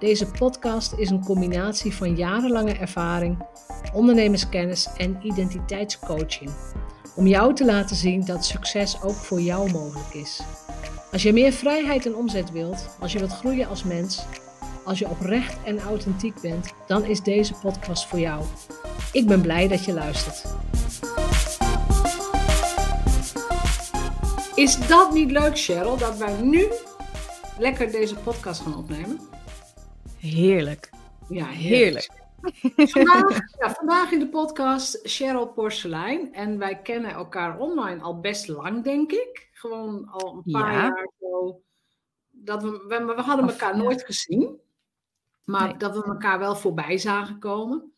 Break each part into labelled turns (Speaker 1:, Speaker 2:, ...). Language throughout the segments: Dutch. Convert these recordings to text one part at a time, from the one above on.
Speaker 1: Deze podcast is een combinatie van jarenlange ervaring, ondernemerskennis en identiteitscoaching. Om jou te laten zien dat succes ook voor jou mogelijk is. Als je meer vrijheid en omzet wilt, als je wilt groeien als mens, als je oprecht en authentiek bent, dan is deze podcast voor jou. Ik ben blij dat je luistert. Is dat niet leuk, Cheryl, dat wij nu lekker deze podcast gaan opnemen?
Speaker 2: Heerlijk.
Speaker 1: Ja, heerlijk. Vandaag, ja, vandaag in de podcast Cheryl Porselein. En wij kennen elkaar online al best lang, denk ik. Gewoon al een paar jaar zo. Dat we, we, we hadden elkaar nooit gezien. Maar dat we elkaar wel voorbij zagen komen.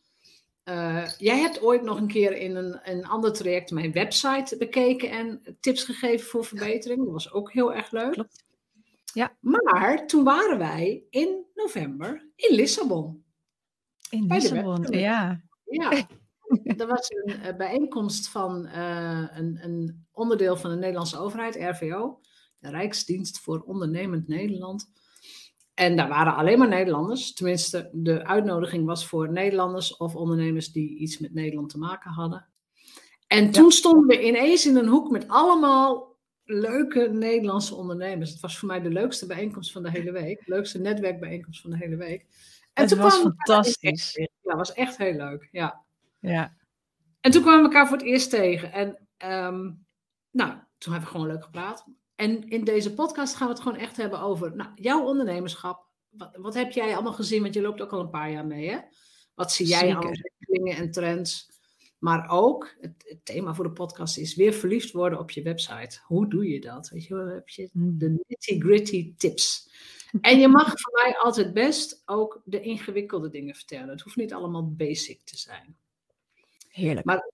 Speaker 1: Uh, jij hebt ooit nog een keer in een, een ander traject mijn website bekeken en tips gegeven voor verbetering. Dat was ook heel erg leuk. Klopt. Ja. Maar toen waren wij in november in Lissabon.
Speaker 2: In Lissabon, ja.
Speaker 1: Ja. Er was een uh, bijeenkomst van uh, een, een, onderdeel van de Nederlandse overheid, RVO, de Rijksdienst voor Ondernemend Nederland. En daar waren alleen maar Nederlanders. Tenminste, de uitnodiging was voor Nederlanders of ondernemers die iets met Nederland te maken hadden. En toen stonden we ineens in een hoek met allemaal leuke Nederlandse ondernemers. Het was voor mij de leukste bijeenkomst van de hele week. Leukste netwerkbijeenkomst van de hele week.
Speaker 2: En het was fantastisch.
Speaker 1: Ja, was echt heel leuk. Ja.
Speaker 2: ja.
Speaker 1: En toen kwamen we elkaar voor het eerst tegen. En um, nou, toen hebben we gewoon leuk gepraat. En in deze podcast gaan we het gewoon echt hebben over nou, jouw ondernemerschap. Wat, wat, heb jij allemaal gezien? Want je loopt ook al een paar jaar mee, hè? Wat zie jij aan ontwikkelingen en trends? Maar ook, het, thema voor de podcast is weer verliefd worden op je website. Hoe doe je dat? Weet je, heb je hmm. de nitty gritty tips. En je mag voor mij altijd best ook de ingewikkelde dingen vertellen. Het hoeft niet allemaal basic te zijn.
Speaker 2: Heerlijk.
Speaker 1: Maar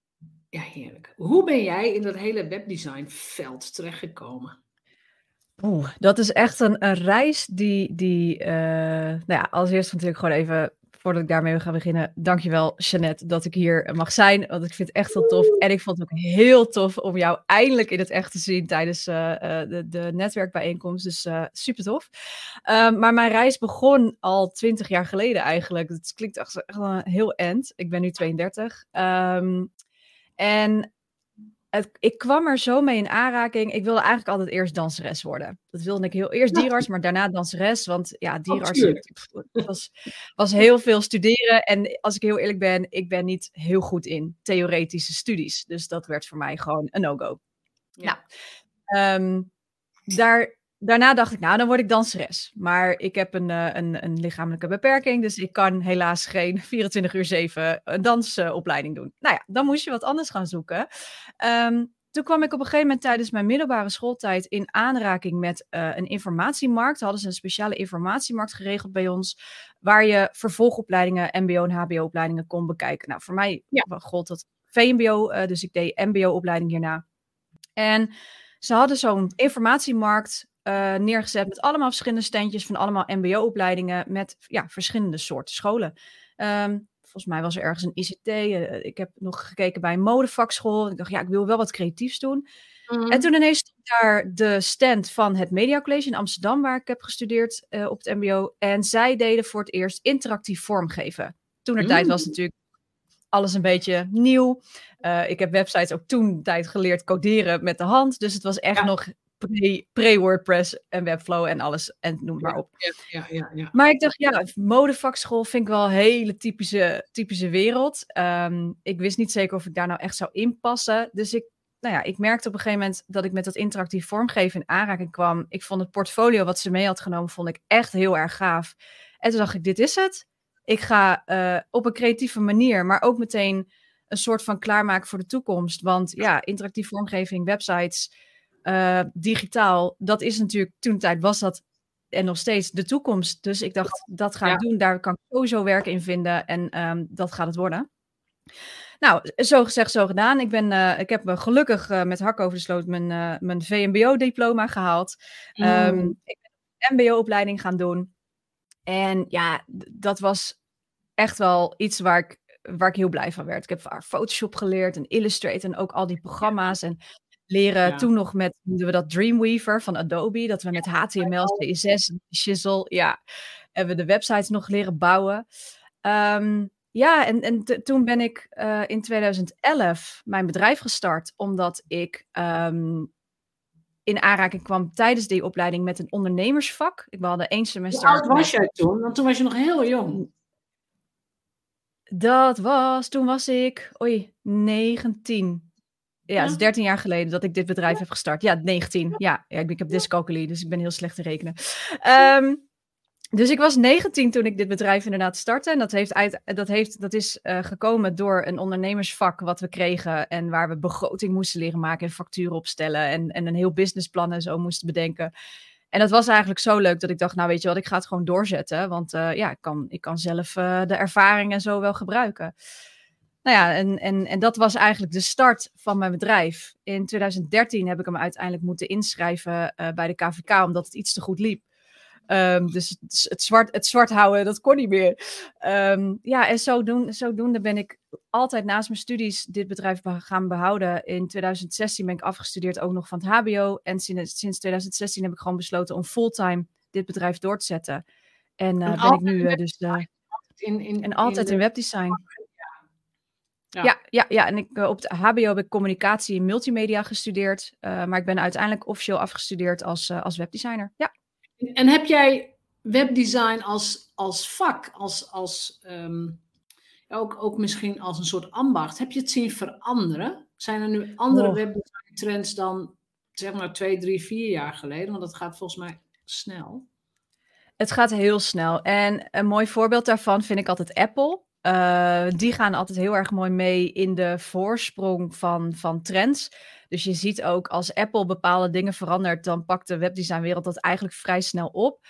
Speaker 1: ja, heerlijk. Hoe ben jij in dat hele webdesign veld terechtgekomen?
Speaker 2: Oeh, dat is echt een, een reis die, die uh, nou ja, als eerst natuurlijk gewoon even voordat ik daarmee ga beginnen, dankjewel Jeannette dat ik hier mag zijn. Want ik vind het echt heel tof. En ik vond het ook heel tof om jou eindelijk in het echt te zien tijdens uh, de, de netwerkbijeenkomst. Dus uh, super tof. Um, maar mijn reis begon al twintig jaar geleden eigenlijk. Het klinkt echt, echt heel end. Ik ben nu 32. Um, ehm, ik kwam er zo mee in aanraking. Ik wilde eigenlijk altijd eerst danseres worden. Dat wilde ik heel eerst dierarts, maar daarna danseres. Want ja, dierarts was, was heel veel studeren. En als ik heel eerlijk ben, ik ben niet heel goed in theoretische studies. Dus dat werd voor mij gewoon een no-go. Ja. Nou, um, daar, daarna dacht ik, nou, dan word ik danseres. Maar ik heb een, uh, een, een lichamelijke beperking, dus ik kan helaas geen 24 uur 7 een dansopleiding doen. Nou ja, dan moest je wat anders gaan zoeken. Um, toen kwam ik op een gegeven moment tijdens mijn middelbare schooltijd in aanraking met uh, een informatiemarkt. Hadden ze een speciale informatiemarkt geregeld bij ons, waar je vervolgopleidingen, MBO en HBO-opleidingen kon bekijken. Nou, voor mij ja. gold dat VMBO, uh, dus ik deed MBO-opleiding hierna. En ze hadden zo'n informatiemarkt uh, neergezet met allemaal verschillende standjes van allemaal MBO-opleidingen met ja, verschillende soorten scholen. Um, volgens mij was er ergens een ICT. Uh, eh, ik heb nog gekeken bij een modevakschool. Ik dacht, ja, ik wil wel wat creatiefs doen. Mm. En toen ineens stond daar de stand van het Media College in Amsterdam, waar ik heb gestudeerd uh, op het MBO. En zij deden voor het eerst interactief vormgeven. Toen er mm. tijd was natuurlijk alles een beetje nieuw. Uh, ik heb websites ook toen tijd geleerd coderen met de hand. Dus het was echt ja. nog pre-WordPress en Webflow en alles en noem maar op.
Speaker 1: Ja, ja, ja,
Speaker 2: Maar ik dacht, ja, modevakschool vind ik wel een hele typische, typische wereld. Um, ik wist niet zeker of ik daar nou echt zou inpassen. Dus ik, nou ja, ik merkte op een gegeven moment dat ik met dat interactief vormgeven in aanraking kwam. Ik vond het portfolio wat ze mee had genomen, vond ik echt heel erg gaaf. En toen dacht ik, dit is het. Ik ga uh, op een creatieve manier, maar ook meteen een soort van klaarmaken voor de toekomst. Want ja, interactief vormgeving, websites uh, digitaal, dat is natuurlijk, toen tijd was dat en nog steeds de toekomst. Dus ik dacht, dat ga ik doen. Daar kan ik sowieso werk in vinden. En ehm, dat gaat het worden. Nou, zo gezegd, zo gedaan. Ik, ben, uh, ik heb me gelukkig uh, met hak over de sloot mijn, uh, mijn VMBO-diploma gehaald. Um, mm. Ik ben een MBO-opleiding gaan doen. En ja, dat was echt wel iets waar ik, waar ik heel blij van werd. Ik heb Photoshop geleerd en Illustrator en ook al die programma's. En leren toen nog met we dat Dreamweaver van Adobe. Dat we met HTML, CSS, Shizzle, ja, hebben we de websites nog leren bouwen. Um, ja, en, en toen ben ik uh, in 2011 mijn bedrijf gestart, omdat ik um, in aanraking kwam tijdens die opleiding met een ondernemersvak. Ik hadden één semester.
Speaker 3: Hoe oud was jij toen? Want toen was je nog heel jong.
Speaker 2: Dat was, toen was ik, oei, 19. Ja, het is 13 jaar geleden dat ik dit bedrijf heb gestart. Ja, 19. Ja, ja ik, ik heb dyscalculie, dus ik ben heel slecht te rekenen. Um, dus ik was 19 toen ik dit bedrijf inderdaad startte. En dat, heeft uit, dat, heeft, dat is uh, gekomen door een ondernemersvak wat we kregen. En waar we begroting moesten leren maken en facturen opstellen. En, en een heel businessplan en zo moesten bedenken. En dat was eigenlijk zo leuk dat ik dacht, nou weet je wat, ik ga het gewoon doorzetten. Want uh, ja, ik kan, ik kan zelf uh, de ervaring en zo wel gebruiken. Nou ja, en, en, en dat was eigenlijk de start van mijn bedrijf. In 2013 heb ik hem uiteindelijk moeten inschrijven bij de KVK, omdat het iets te goed liep. Um, dus het zwart, het zwart houden, dat kon niet meer. Um, ja, en zodoende, zodoende ben ik altijd naast mijn studies dit bedrijf gaan behouden. In 2016 ben ik afgestudeerd ook nog van het HBO. En sinds, sinds 2016 heb ik gewoon besloten om fulltime dit bedrijf door te zetten. En, uh, ben ik nu uh, dus. Uh, in, in, en altijd in, in webdesign. Ja. Ja, ja, ja, en ik, op het HBO heb ik communicatie en multimedia gestudeerd. maar ik ben uiteindelijk officieel afgestudeerd als, als webdesigner. Ja.
Speaker 3: En heb jij webdesign als, als vak, als, als, um, ook, ook misschien als een soort ambacht, heb je het zien veranderen? Zijn er nu andere oh. webdesign trends dan zeg maar twee, drie, vier jaar geleden? Want dat gaat volgens mij snel.
Speaker 2: Het gaat heel snel. En een mooi voorbeeld daarvan vind ik altijd Apple. Uh, die gaan altijd heel erg mooi mee in de voorsprong van, van trends. Dus je ziet ook als Apple bepaalde dingen verandert, dan pakt de webdesignwereld dat eigenlijk vrij snel op.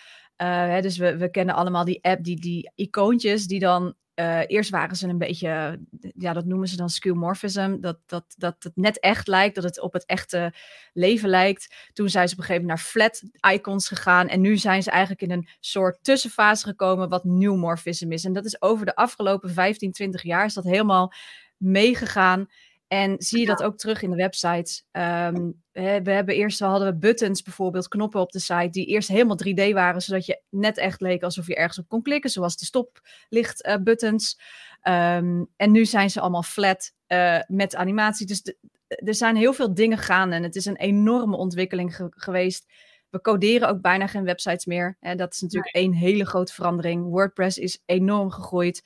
Speaker 2: Uh, hè, dus we, we kennen allemaal die app, die, die icoontjes, die dan uh, eerst waren ze een beetje, ja, dat noemen ze dan skeuomorphism, dat, dat, dat het net echt lijkt, dat het op het echte leven lijkt. Toen zijn ze op een gegeven moment naar flat icons gegaan en nu zijn ze eigenlijk in een soort tussenfase gekomen wat neumorphism is. En dat is over de afgelopen 15, 20 jaar is dat helemaal meegegaan. En zie je dat ook terug in de websites. Um, we hebben eerst hadden we buttons, bijvoorbeeld knoppen op de site, die eerst helemaal 3D waren, zodat je net echt leek alsof je ergens op kon klikken, zoals de stoplicht uh, buttons. Um, en nu zijn ze allemaal flat uh, met animatie. Dus de, er zijn heel veel dingen gaande en het is een enorme ontwikkeling ge geweest. We coderen ook bijna geen websites meer. Hè. Dat is natuurlijk één hele grote verandering. WordPress is enorm gegroeid.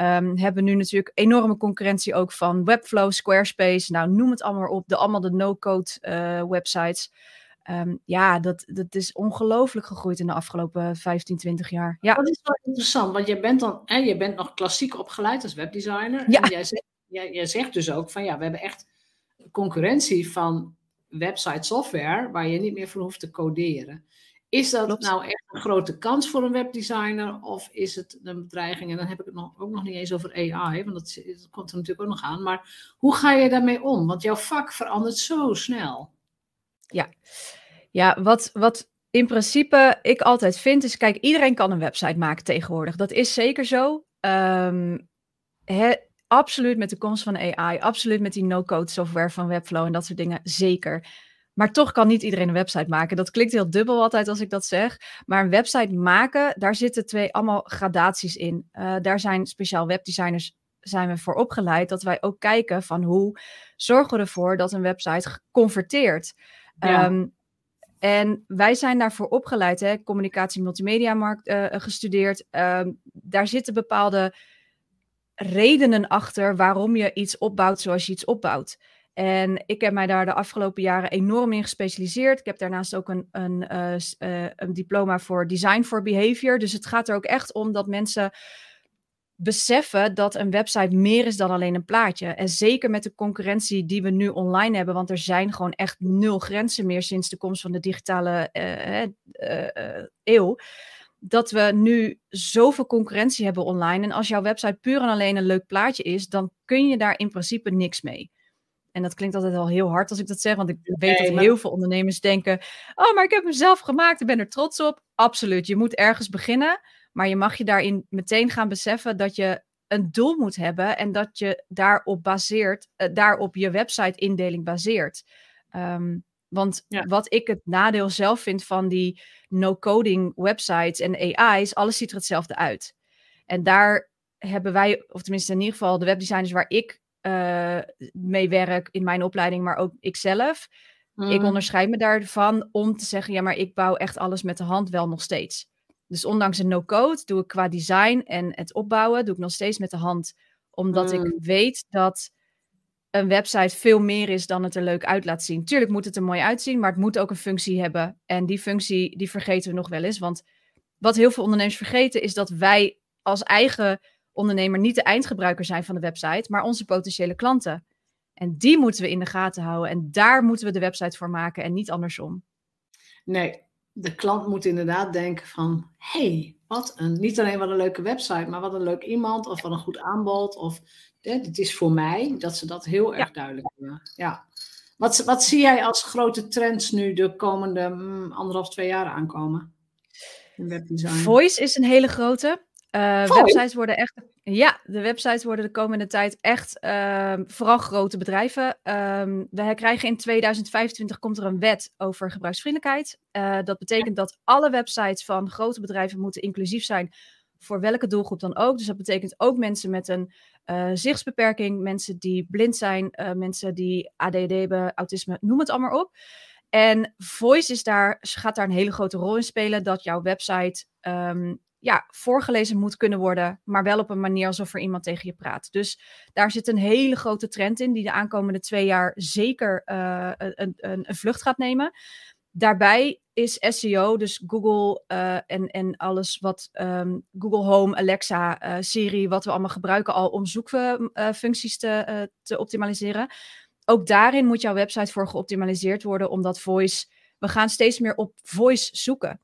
Speaker 2: Um, hebben nu natuurlijk enorme concurrentie ook van Webflow, Squarespace. Nou, noem het allemaal op. De, allemaal de no-code uh, websites. Um, ja, dat, dat is ongelooflijk gegroeid in de afgelopen 15, 20 jaar. Ja.
Speaker 3: Dat is wel interessant, want je bent, dan, hè, je bent nog klassiek opgeleid als webdesigner. Ja. En jij zegt, jij, jij zegt dus ook van ja, we hebben echt concurrentie van website software waar je niet meer voor hoeft te coderen. Is dat nou echt een grote kans voor een webdesigner of is het een bedreiging? En dan heb ik het nog, ook nog niet eens over AI, want dat, dat, komt er natuurlijk ook nog aan. Maar hoe ga je daarmee om? Want jouw vak verandert zo snel.
Speaker 2: Ja, ja wat, wat in principe ik altijd vind is, kijk, iedereen kan een website maken tegenwoordig. Dat is zeker zo. Um, absoluut met de komst van AI, absoluut met die no-code software van Webflow en dat soort dingen, zeker. Maar toch kan niet iedereen een website maken. Dat klinkt heel dubbel altijd als ik dat zeg. Maar een website maken, daar zitten twee allemaal gradaties in. Uh, daar zijn speciaal webdesigners zijn we voor opgeleid dat wij ook kijken van hoe zorgen we ervoor dat een website converteert. Ja. Um, en wij zijn daarvoor opgeleid, hè, communicatie multimedia markt uh, gestudeerd. Um, daar zitten bepaalde redenen achter waarom je iets opbouwt zoals je iets opbouwt. En ik heb mij daar de afgelopen jaren enorm in gespecialiseerd. Ik heb daarnaast ook een, een, uh, uh, een diploma voor Design for Behavior. Dus het gaat er ook echt om dat mensen beseffen dat een website meer is dan alleen een plaatje. En zeker met de concurrentie die we nu online hebben, want er zijn gewoon echt nul grenzen meer sinds de komst van de digitale uh, eeuw. Dat we nu zoveel concurrentie hebben online. En als jouw website puur en alleen een leuk plaatje is, dan kun je daar in principe niks mee. En dat klinkt altijd al heel hard als ik dat zeg, want ik weet dat heel veel ondernemers denken: Oh, maar ik heb hem zelf gemaakt, ik ben er trots op. Absoluut, je moet ergens beginnen. Maar je mag je daarin meteen gaan beseffen dat je een doel moet hebben en dat je daarop baseert, uh, daarop je website-indeling baseert. Ehm, want wat ik het nadeel zelf vind van die no-coding websites en AI's, alles ziet er hetzelfde uit. En daar hebben wij, of tenminste in ieder geval de webdesigners waar ik uh, mee werk in mijn opleiding, maar ook ikzelf. Ik mm. onderscheid me daarvan om te zeggen, ja, maar ik bouw echt alles met de hand wel nog steeds. Dus ondanks een no-code doe ik qua design en het opbouwen, doe ik nog steeds met de hand. Omdat ik mm. weet dat een website veel meer is dan het er leuk uit laat zien. Tuurlijk moet het er mooi uitzien, maar het moet ook een functie hebben. En die functie, die vergeten we nog wel eens. Want wat heel veel ondernemers vergeten, is dat wij als eigen ondernemer niet de eindgebruiker zijn van de website, maar onze potentiële klanten. En die moeten we in de gaten houden. En daar moeten we de website voor maken en niet andersom.
Speaker 3: Nee, de klant moet inderdaad denken van, hey, wat een, niet alleen wat een leuke website, maar wat een leuk iemand of wat een goed aanbod of dit is voor mij, dat ze dat heel erg duidelijk hebben. Ja. Wat, wat zie jij als grote trends nu de komende mm, anderhalf, twee jaar aankomen?
Speaker 2: In webdesign? Voice is een hele grote. Uh, websites worden echt, ja, de websites worden de komende tijd echt ehm, vooral grote bedrijven. Um, we krijgen in 2025 komt er een wet over gebruiksvriendelijkheid. Uh, dat betekent dat alle websites van grote bedrijven moeten inclusief zijn voor welke doelgroep dan ook. Dus dat betekent ook mensen met een uh, zichtsbeperking, mensen die blind zijn, mensen die ADD hebben, autisme, noem het allemaal op. En Voice is daar, gaat daar een hele grote rol in spelen dat jouw website um, ja, voorgelezen moet kunnen worden, maar wel op een manier alsof er iemand tegen je praat. Dus daar zit een hele grote trend in, die de aankomende twee jaar zeker uh, een, een, een, vlucht gaat nemen. Daarbij is SEO, dus Google uh, en, en alles wat um, Google Home, Alexa, uh, Siri, wat we allemaal gebruiken al om zoekfuncties te, te optimaliseren. Ook daarin moet jouw website voor geoptimaliseerd worden, omdat voice, we gaan steeds meer op voice zoeken.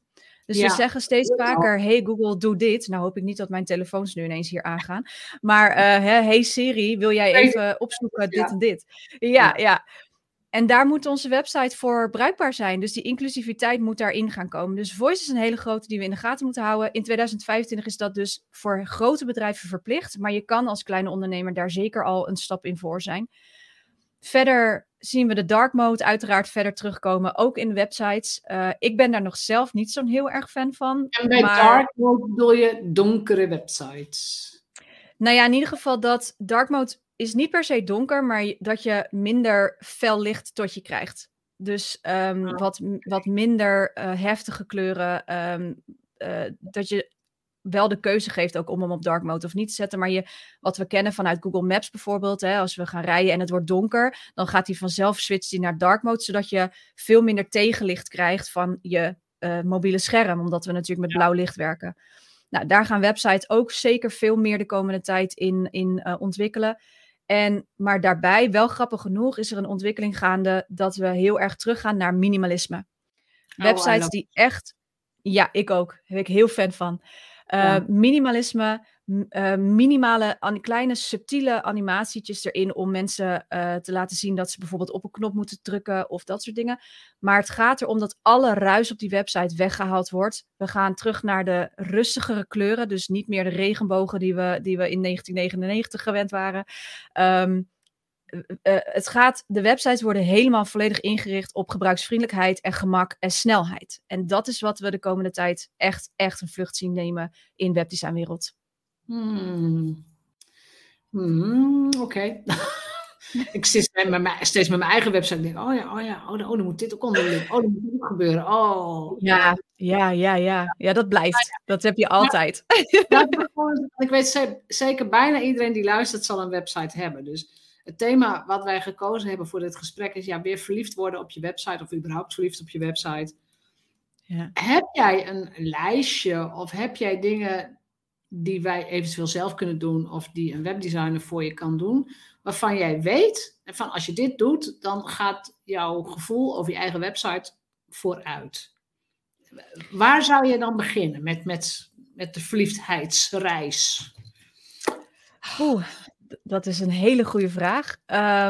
Speaker 2: Dus ja. ze zeggen steeds vaker: Hey Google, doe dit. Nou hoop ik niet dat mijn telefoons nu ineens hier aangaan. Maar uh, Hey Siri, wil jij even opzoeken dit en dit? Ja, ja. En daar moet onze website voor bruikbaar zijn. Dus die inclusiviteit moet daarin gaan komen. Dus voice is een hele grote die we in de gaten moeten houden. In 2025 is dat dus voor grote bedrijven verplicht. Maar je kan als kleine ondernemer daar zeker al een stap in voor zijn. Verder zien we de dark mode uiteraard verder terugkomen, ook in websites. Uh, ik ben daar nog zelf niet zo'n heel erg fan van.
Speaker 3: En bij dark mode bedoel je donkere websites?
Speaker 2: Nou ja, in ieder geval dat dark mode is niet per se donker, maar dat je minder fel licht tot je krijgt. Dus um, wat, wat minder uh, heftige kleuren. Um, uh, dat je wel de keuze geeft ook om hem op dark mode of niet te zetten. Maar je, wat we kennen vanuit Google Maps bijvoorbeeld, hè, als we gaan rijden en het wordt donker, dan gaat hij vanzelf switchen naar dark mode, zodat je veel minder tegenlicht krijgt van je uh, mobiele scherm, omdat we natuurlijk met blauw licht werken. Nou, daar gaan websites ook zeker veel meer de komende tijd in, in uh, ontwikkelen. En, maar daarbij, wel grappig genoeg, is er een ontwikkeling gaande dat we heel erg teruggaan naar minimalisme. Oh, websites die echt, ja, ik ook, daar ben ik heel fan van. Uh, Minimalisme, uh, minimale, kleine subtiele animatietjes erin om mensen uh, te laten zien dat ze bijvoorbeeld op een knop moeten drukken of dat soort dingen. Maar het gaat erom dat alle ruis op die website weggehaald wordt. We gaan terug naar de rustigere kleuren, dus niet meer de regenbogen die we, die we in 1999 gewend waren. Uh, het gaat, de websites worden helemaal volledig ingericht op gebruiksvriendelijkheid en gemak en snelheid. En dat is wat we de komende tijd echt, echt een vlucht zien nemen in webdesignwereld.
Speaker 3: Hmm. Hmm, Oké. ik zit met mijn, steeds met mijn eigen website denk, oh ja, oh ja, oh, oh dan moet dit ook onder Oh, dan moet dit ook gebeuren. Oh.
Speaker 2: Ja, ja, ja, ja. Ja, dat blijft. Dat heb je altijd.
Speaker 3: Ja, ik weet zeker, bijna iedereen die luistert zal een website hebben. Dus het thema wat wij gekozen hebben voor dit gesprek is ja, weer verliefd worden op je website of überhaupt verliefd op je website. Ja. Heb jij een lijstje of heb jij dingen
Speaker 1: die wij eventueel zelf kunnen doen of die een webdesigner voor je kan doen, waarvan jij weet, van als je dit doet, dan gaat jouw gevoel over je eigen website vooruit. Waar zou je dan beginnen met, met, met de verliefdheidsreis?
Speaker 2: Oeh, dat is een hele goede vraag.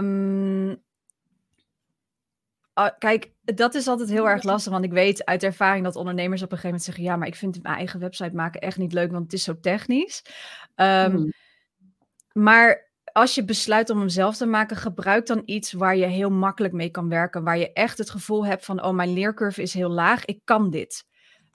Speaker 2: Um, kijk, dat is altijd heel erg lastig, want ik weet uit ervaring dat ondernemers op een gegeven moment zeggen: ja, maar ik vind mijn eigen website maken echt niet leuk, want het is zo technisch. Um, Maar als je besluit om hem zelf te maken, gebruik dan iets waar je heel makkelijk mee kan werken, waar je echt het gevoel hebt van: oh, mijn leercurve is heel laag, ik kan dit.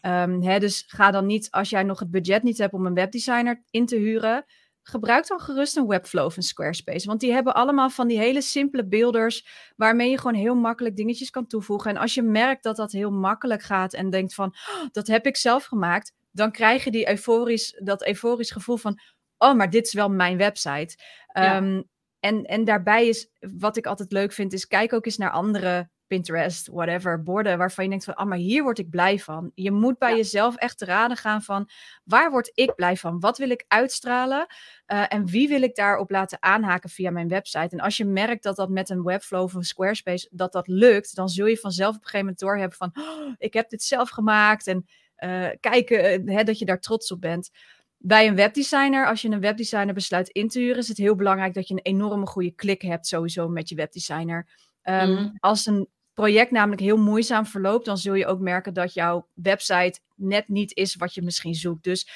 Speaker 2: Um, hè, dus ga dan niet, als jij nog het budget niet hebt om een webdesigner in te huren, gebruik dan gerust een Webflow of een Squarespace. Want die hebben allemaal van die hele simpele beelders waarmee je gewoon heel makkelijk dingetjes kan toevoegen. En als je merkt dat dat heel makkelijk gaat en denkt van, oh, dat heb ik zelf gemaakt, dan krijg je die euforisch, dat euforisch gevoel van, oh, maar dit is wel mijn website. Ehm, en, en daarbij is, wat ik altijd leuk vind, is kijk ook eens naar andere Pinterest, whatever, borden waarvan je denkt van, ah, maar hier word ik blij van. Je moet bij jezelf echt te raden gaan van, waar word ik blij van? Wat wil ik uitstralen? Uh, en wie wil ik daarop laten aanhaken via mijn website? En als je merkt dat dat met een Webflow of een Squarespace, dat dat lukt, dan zul je vanzelf op een gegeven moment doorhebben van, oh, ik heb dit zelf gemaakt en uh, kijken uh, dat je daar trots op bent. Bij een webdesigner, als je een webdesigner besluit in te huren, is het heel belangrijk dat je een enorme goede klik hebt sowieso met je webdesigner. Um, mm. Als een project namelijk heel moeizaam verloopt, dan zul je ook merken dat jouw website net niet is wat je misschien zoekt. Dus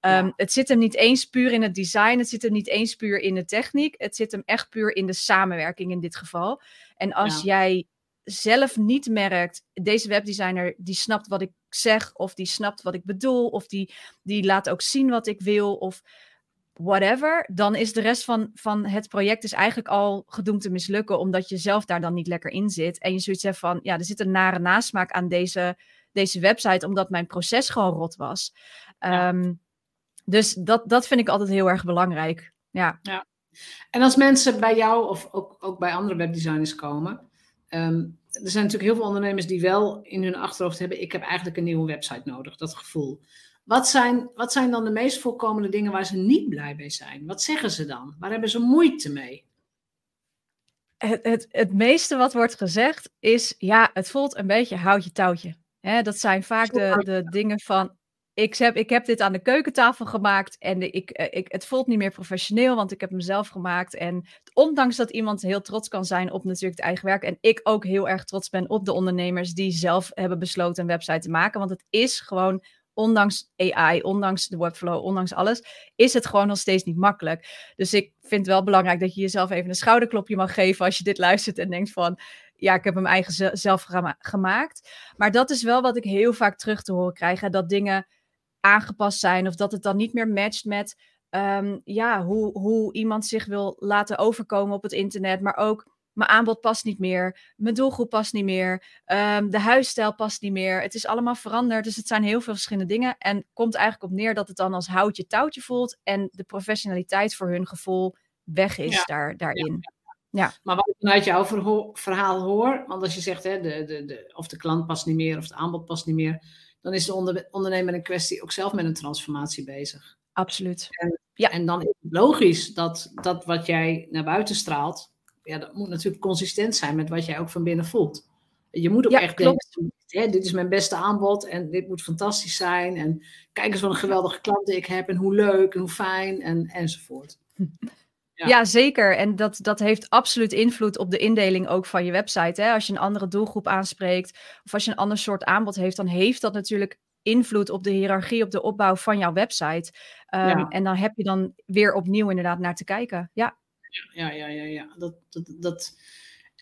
Speaker 2: um, het zit hem niet eens puur in het design, het zit hem niet eens puur in de techniek, het zit hem echt puur in de samenwerking in dit geval. En als jij zelf niet merkt, deze webdesigner die snapt wat ik zeg, of die snapt wat ik bedoel, of die, die laat ook zien wat ik wil, of whatever, dan is de rest van, van het project is eigenlijk al gedoemd te mislukken, omdat je zelf daar dan niet lekker in zit. En je zoiets hebt van, ja, er zit een nare nasmaak aan deze, deze website, omdat mijn proces gewoon rot was. Ehm, dus dat, dat vind ik altijd heel erg belangrijk. Ja.
Speaker 1: ja. En als mensen bij jou of ook, ook bij andere webdesigners komen, ehm, er zijn natuurlijk heel veel ondernemers die wel in hun achterhoofd hebben: ik heb eigenlijk een nieuwe website nodig, dat gevoel. Wat zijn, wat zijn dan de meest voorkomende dingen waar ze niet blij mee zijn? Wat zeggen ze dan? Waar hebben ze moeite mee?
Speaker 2: Het, het, het meeste wat wordt gezegd is, ja, het voelt een beetje houtje touwtje. Dat zijn vaak de, de dingen van, ik heb, ik heb dit aan de keukentafel gemaakt en de, ik, eh, ik, het voelt niet meer professioneel, want ik heb hem zelf gemaakt. En ondanks dat iemand heel trots kan zijn op natuurlijk het eigen werk, en ik ook heel erg trots ben op de ondernemers die zelf hebben besloten een website te maken, want het is gewoon ondanks AI, ondanks de webflow, ondanks alles, is het gewoon nog steeds niet makkelijk. Dus ik vind het wel belangrijk dat je jezelf even een schouderklopje mag geven als je dit luistert en denkt van, ja, ik heb hem eigen zelf gemaakt. Maar dat is wel wat ik heel vaak terug te horen krijg, dat dingen aangepast zijn of dat het dan niet meer matcht met, um, ja, hoe, hoe iemand zich wil laten overkomen op het internet, maar ook mijn aanbod past niet meer, mijn doelgroep past niet meer, um, de huisstijl past niet meer. Het is allemaal veranderd, dus het zijn heel veel verschillende dingen. En komt eigenlijk op neer dat het dan als houtje touwtje voelt en de professionaliteit voor hun gevoel weg is daar, daarin. Ja,
Speaker 1: Maar wat ik vanuit jouw verhaal hoor, want als je zegt, hè, de, de, de, of de klant past niet meer of het aanbod past niet meer, dan is de ondernemer in kwestie ook zelf met een transformatie bezig.
Speaker 2: Absoluut.
Speaker 1: En, ja. en dan is het logisch dat, dat wat jij naar buiten straalt, ja, dat moet natuurlijk consistent zijn met wat jij ook van binnen voelt. Je moet ook echt denken, hè, dit is mijn beste aanbod en dit moet fantastisch zijn. En kijk eens wat een geweldige klanten ik heb en hoe leuk en hoe fijn en, enzovoort.
Speaker 2: Ja. ja. zeker. En dat, dat heeft absoluut invloed op de indeling ook van je website. Hè? Als je een andere doelgroep aanspreekt of als je een ander soort aanbod heeft, dan heeft dat natuurlijk invloed op de hiërarchie, op de opbouw van jouw website. Um, En dan heb je dan weer opnieuw inderdaad naar te kijken. Ja
Speaker 1: ja, ja, ja, ja. Dat, dat, dat,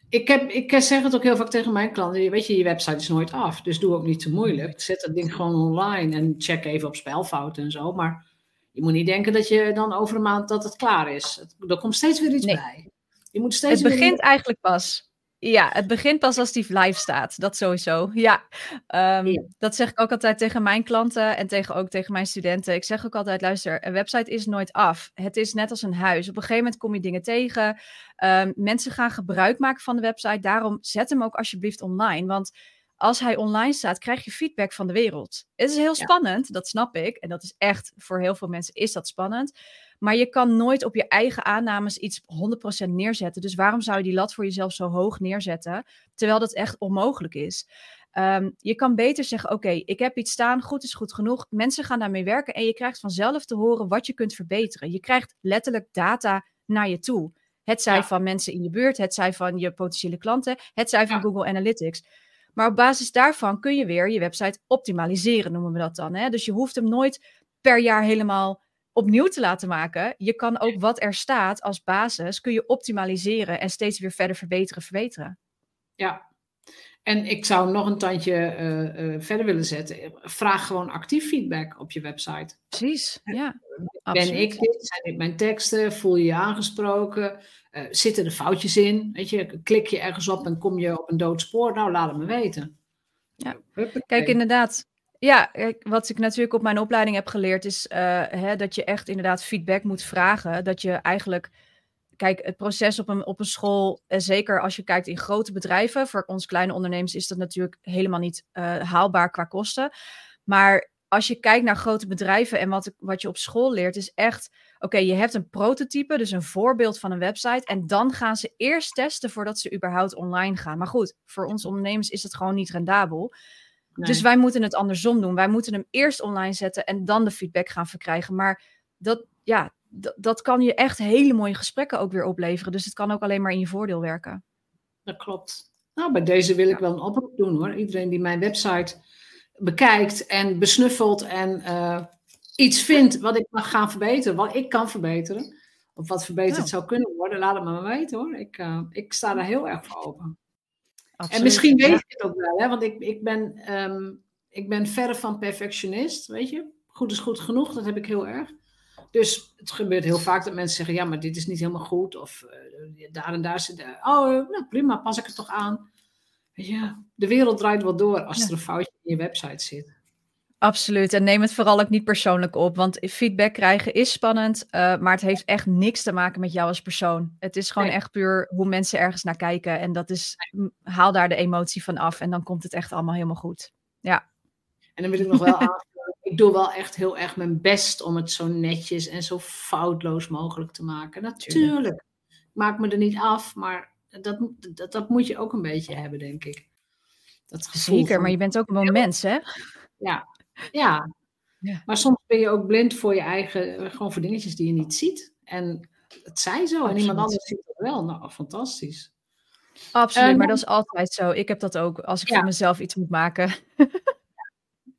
Speaker 1: ik, heb, ik zeg het ook heel vaak tegen mijn klanten. Weet je, je website is nooit af. Dus doe ook niet te moeilijk. Zet dat ding gewoon online en check even op spelfouten en zo. Maar je moet niet denken dat je dan over een maand dat het klaar is. Er komt steeds weer iets bij. Je moet steeds
Speaker 2: het begint eigenlijk pas. Ja, het begint pas als die live staat. Dat sowieso. Ja. Ehm, dat zeg ik ook altijd tegen mijn klanten en tegen, ook tegen mijn studenten. Ik zeg ook altijd: luister, een website is nooit af. Het is net als een huis. Op een gegeven moment kom je dingen tegen. Um, mensen gaan gebruik maken van de website. Daarom zet hem ook alsjeblieft online. Want als hij online staat, krijg je feedback van de wereld. Het is heel spannend, dat snap ik. En dat is echt, voor heel veel mensen is dat spannend. Maar je kan nooit op je eigen aannames iets 100% neerzetten. Dus waarom zou je die lat voor jezelf zo hoog neerzetten, terwijl dat echt onmogelijk is? Ehm, je kan beter zeggen: Oké, ik heb iets staan, goed is goed genoeg. Mensen gaan daarmee werken en je krijgt vanzelf te horen wat je kunt verbeteren. Je krijgt letterlijk data naar je toe. Het zij van mensen in je buurt, het zij van je potentiële klanten, het zij van Google Analytics. Maar op basis daarvan kun je weer je website optimaliseren, noemen we dat dan. Hè? Dus je hoeft hem nooit per jaar helemaal opnieuw te laten maken. Je kan ook wat er staat als basis, kun je optimaliseren en steeds weer verder verbeteren, verbeteren.
Speaker 1: Ja, en ik zou nog een tandje uh, uh, verder willen zetten. Vraag gewoon actief feedback op je website.
Speaker 2: Precies, ja.
Speaker 1: Ben ik dit? Zijn dit mijn teksten? Voel je je aangesproken? Uh, zitten er foutjes in? Weet je, klik je ergens op en kom je op een dood spoor? Nou, laat het me weten.
Speaker 2: Ja. Kijk, inderdaad. Ja, wat ik natuurlijk op mijn opleiding heb geleerd is hè, dat je echt inderdaad feedback moet vragen. Dat je eigenlijk kijk, het proces op een, op een school, en zeker als je kijkt in grote bedrijven, voor ons kleine ondernemers is dat natuurlijk helemaal niet uh, haalbaar qua kosten. Maar als je kijkt naar grote bedrijven en wat, wat je op school leert, is echt, oké, je hebt een prototype, dus een voorbeeld van een website. En dan gaan ze eerst testen voordat ze überhaupt online gaan. Maar goed, voor ons ondernemers is het gewoon niet rendabel. Dus wij moeten het andersom doen. Wij moeten hem eerst online zetten en dan de feedback gaan verkrijgen. Maar dat, ja, dat kan je echt hele mooie gesprekken ook weer opleveren. Dus het kan ook alleen maar in je voordeel werken.
Speaker 1: Dat klopt. Nou, bij deze wil ik wel een oproep doen hoor. Iedereen die mijn website bekijkt en besnuffelt en uh, iets vindt wat ik mag gaan verbeteren, wat ik kan verbeteren, of wat verbeterd nou. zou kunnen worden, laat het me maar weten hoor. Ik, uh, ik sta daar heel erg voor open. Absoluut, en misschien weet je het ook wel, hè? want ik, ik, ben, um, ik ben verre van perfectionist, weet je. Goed is goed genoeg, dat heb ik heel erg. Dus het gebeurt heel vaak dat mensen zeggen: ja, maar dit is niet helemaal goed. Of uh, daar en daar zit. Uh, oh, nou prima, pas ik het toch aan. Ja, de wereld draait wel door als er een foutje in je website zit.
Speaker 2: Absoluut. En neem het vooral ook niet persoonlijk op. Want feedback krijgen is spannend. Uh, maar het heeft echt niks te maken met jou als persoon. Het is gewoon echt puur hoe mensen ergens naar kijken. En dat is, haal daar de emotie van af. En dan komt het echt allemaal helemaal goed. Ja.
Speaker 1: En dan wil ik nog wel aan ik doe wel echt heel erg mijn best om het zo netjes en zo foutloos mogelijk te maken. Natuurlijk. Ik maak me er niet af, maar dat, dat, dat moet je ook een beetje hebben, denk ik.
Speaker 2: Dat Zeker, maar je bent ook een mens, hè?
Speaker 1: Ja. Ja. Ja. Maar soms ben je ook blind voor je eigen, gewoon voor dingetjes die je niet ziet. En het zijn zo, en iemand anders ziet het wel. Nou, fantastisch.
Speaker 2: Absoluut, maar dat is altijd zo. Ik heb dat ook als ik voor mezelf iets moet maken.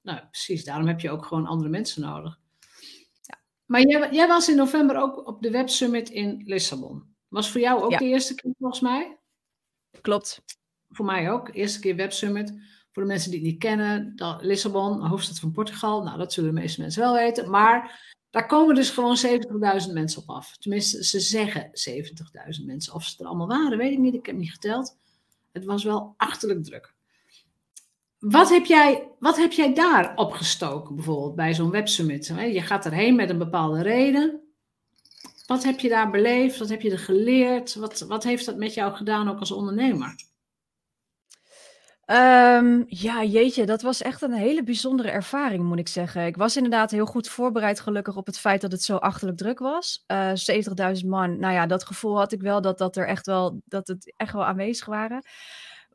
Speaker 1: Nou, precies. Daarom heb je ook gewoon andere mensen nodig. Ja. Maar jij, jij, was in november ook op de Web Summit in Lissabon. Was voor jou ook de eerste keer volgens mij?
Speaker 2: Klopt.
Speaker 1: Voor mij ook. Eerste keer Web Summit. Voor de mensen die het niet kennen, Lissabon, hoofdstad van Portugal. Nou, dat zullen de meeste mensen wel weten. Maar daar komen dus gewoon 70.000 mensen op af. Tenminste, ze zeggen 70.000 mensen. Of ze er allemaal waren, weet ik niet. Ik heb niet geteld. Het was wel achterlijk druk. Wat heb, jij, wat heb jij daar opgestoken, bijvoorbeeld bij zo'n websummit? Je gaat erheen met een bepaalde reden. Wat heb je daar beleefd? Wat heb je er geleerd? Wat, wat heeft dat met jou gedaan ook als ondernemer?
Speaker 2: Um, ja, jeetje, dat was echt een hele bijzondere ervaring, moet ik zeggen. Ik was inderdaad heel goed voorbereid, gelukkig, op het feit dat het zo achterlijk druk was. Uh, eh, 70.000 man, nou ja, dat gevoel had ik wel dat, dat er echt wel, dat het echt wel aanwezig waren.